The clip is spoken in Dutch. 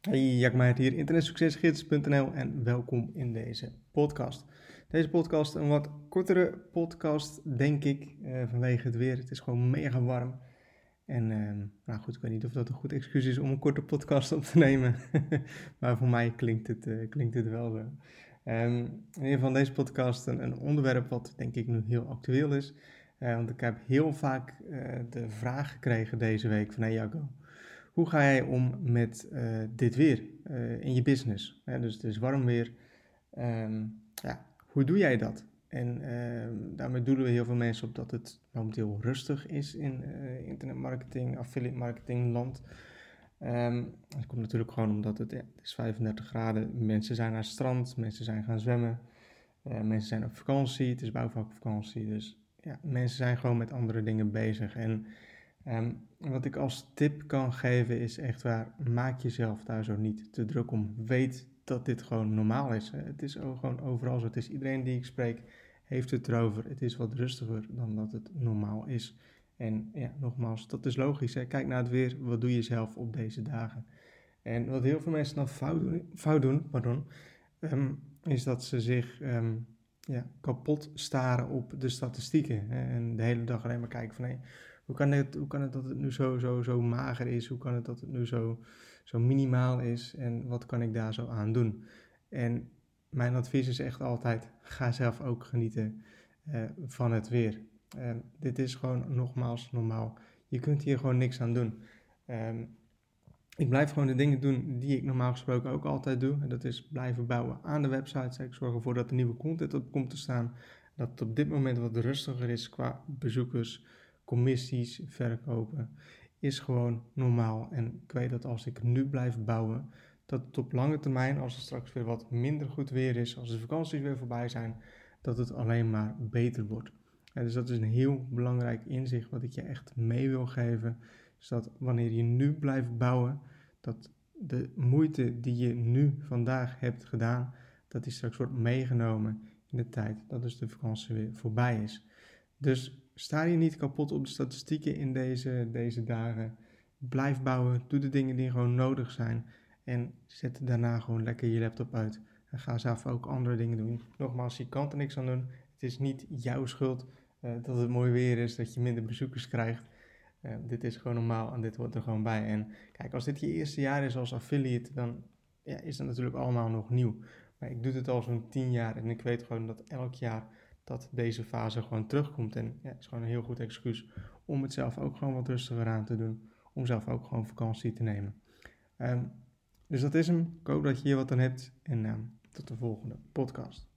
Hey, Jack Meijert hier, internetsuccesgids.nl en welkom in deze podcast. Deze podcast een wat kortere podcast, denk ik, uh, vanwege het weer. Het is gewoon mega warm. En uh, nou goed, ik weet niet of dat een goed excuus is om een korte podcast op te nemen. maar voor mij klinkt het, uh, klinkt het wel zo. Um, in ieder deze podcast een, onderwerp wat denk ik nu heel actueel is. Uh, want ik heb heel vaak de vraag gekregen deze week van hey Jacco, hoe ga jij om met uh, dit weer uh, in je business? dus het is warm weer. Um, ja, hoe doe jij dat? En uh, daarmee doelen we heel veel mensen op dat het momenteel rustig is in uh, internetmarketing, affiliate marketing land. Um, dat komt natuurlijk gewoon omdat het, ja, het is 35 graden. Mensen zijn naar het strand, mensen zijn gaan zwemmen. Mensen zijn op vakantie, het is bouwvakvakantie. Dus ja, mensen zijn gewoon met andere dingen bezig. En um, wat ik als tip kan geven is echt waar, maak jezelf daar zo niet te druk om. Weet dat dit gewoon normaal is. Het is gewoon overal zo. Het is iedereen die ik spreek heeft het erover. Het is wat rustiger dan dat het normaal is. En ja, nogmaals, dat is logisch. Hè? Kijk naar het weer. Wat doe je zelf op deze dagen? En wat heel veel mensen dan fout doen, fout doen pardon, um, is dat ze zich um, ja, kapot staren op de statistieken. En de hele dag alleen maar kijken van... Hey, hoe kan, het, hoe kan het dat het nu zo, zo, zo mager is? Hoe kan het dat het nu zo, zo minimaal is? En wat kan ik daar zo aan doen? En mijn advies is echt altijd: ga zelf ook genieten uh, van het weer. Uh, dit is gewoon nogmaals normaal. Je kunt hier gewoon niks aan doen. Um, ik blijf gewoon de dingen doen die ik normaal gesproken ook altijd doe. En dat is blijven bouwen aan de website. Ik zorg ervoor dat er nieuwe content op komt te staan. Dat het op dit moment wat rustiger is qua bezoekers commissies verkopen, is gewoon normaal. En ik weet dat als ik nu blijf bouwen, dat het op lange termijn, als er straks weer wat minder goed weer is, als de vakanties weer voorbij zijn, dat het alleen maar beter wordt. En dus dat is een heel belangrijk inzicht wat ik je echt mee wil geven. Is dat wanneer je nu blijft bouwen, dat de moeite die je nu vandaag hebt gedaan, dat die straks wordt meegenomen in de tijd dat dus de vakantie weer voorbij is. Dus sta je niet kapot op de statistieken in deze, deze dagen. Blijf bouwen, doe de dingen die gewoon nodig zijn. En zet daarna gewoon lekker je laptop uit. En ga zelf ook andere dingen doen. Nogmaals, je kan er niks aan doen. Het is niet jouw schuld uh, dat het mooi weer is, dat je minder bezoekers krijgt. Uh, dit is gewoon normaal en dit hoort er gewoon bij. En kijk, als dit je eerste jaar is als affiliate, dan ja, is dat natuurlijk allemaal nog nieuw. Maar ik doe het al zo'n tien jaar en ik weet gewoon dat elk jaar dat deze fase gewoon terugkomt. En ja, het is gewoon een heel goed excuus om het zelf ook gewoon wat rustiger aan te doen. Om zelf ook gewoon vakantie te nemen. Um, dus dat is hem. Ik hoop dat je hier wat aan hebt. En um, tot de volgende podcast.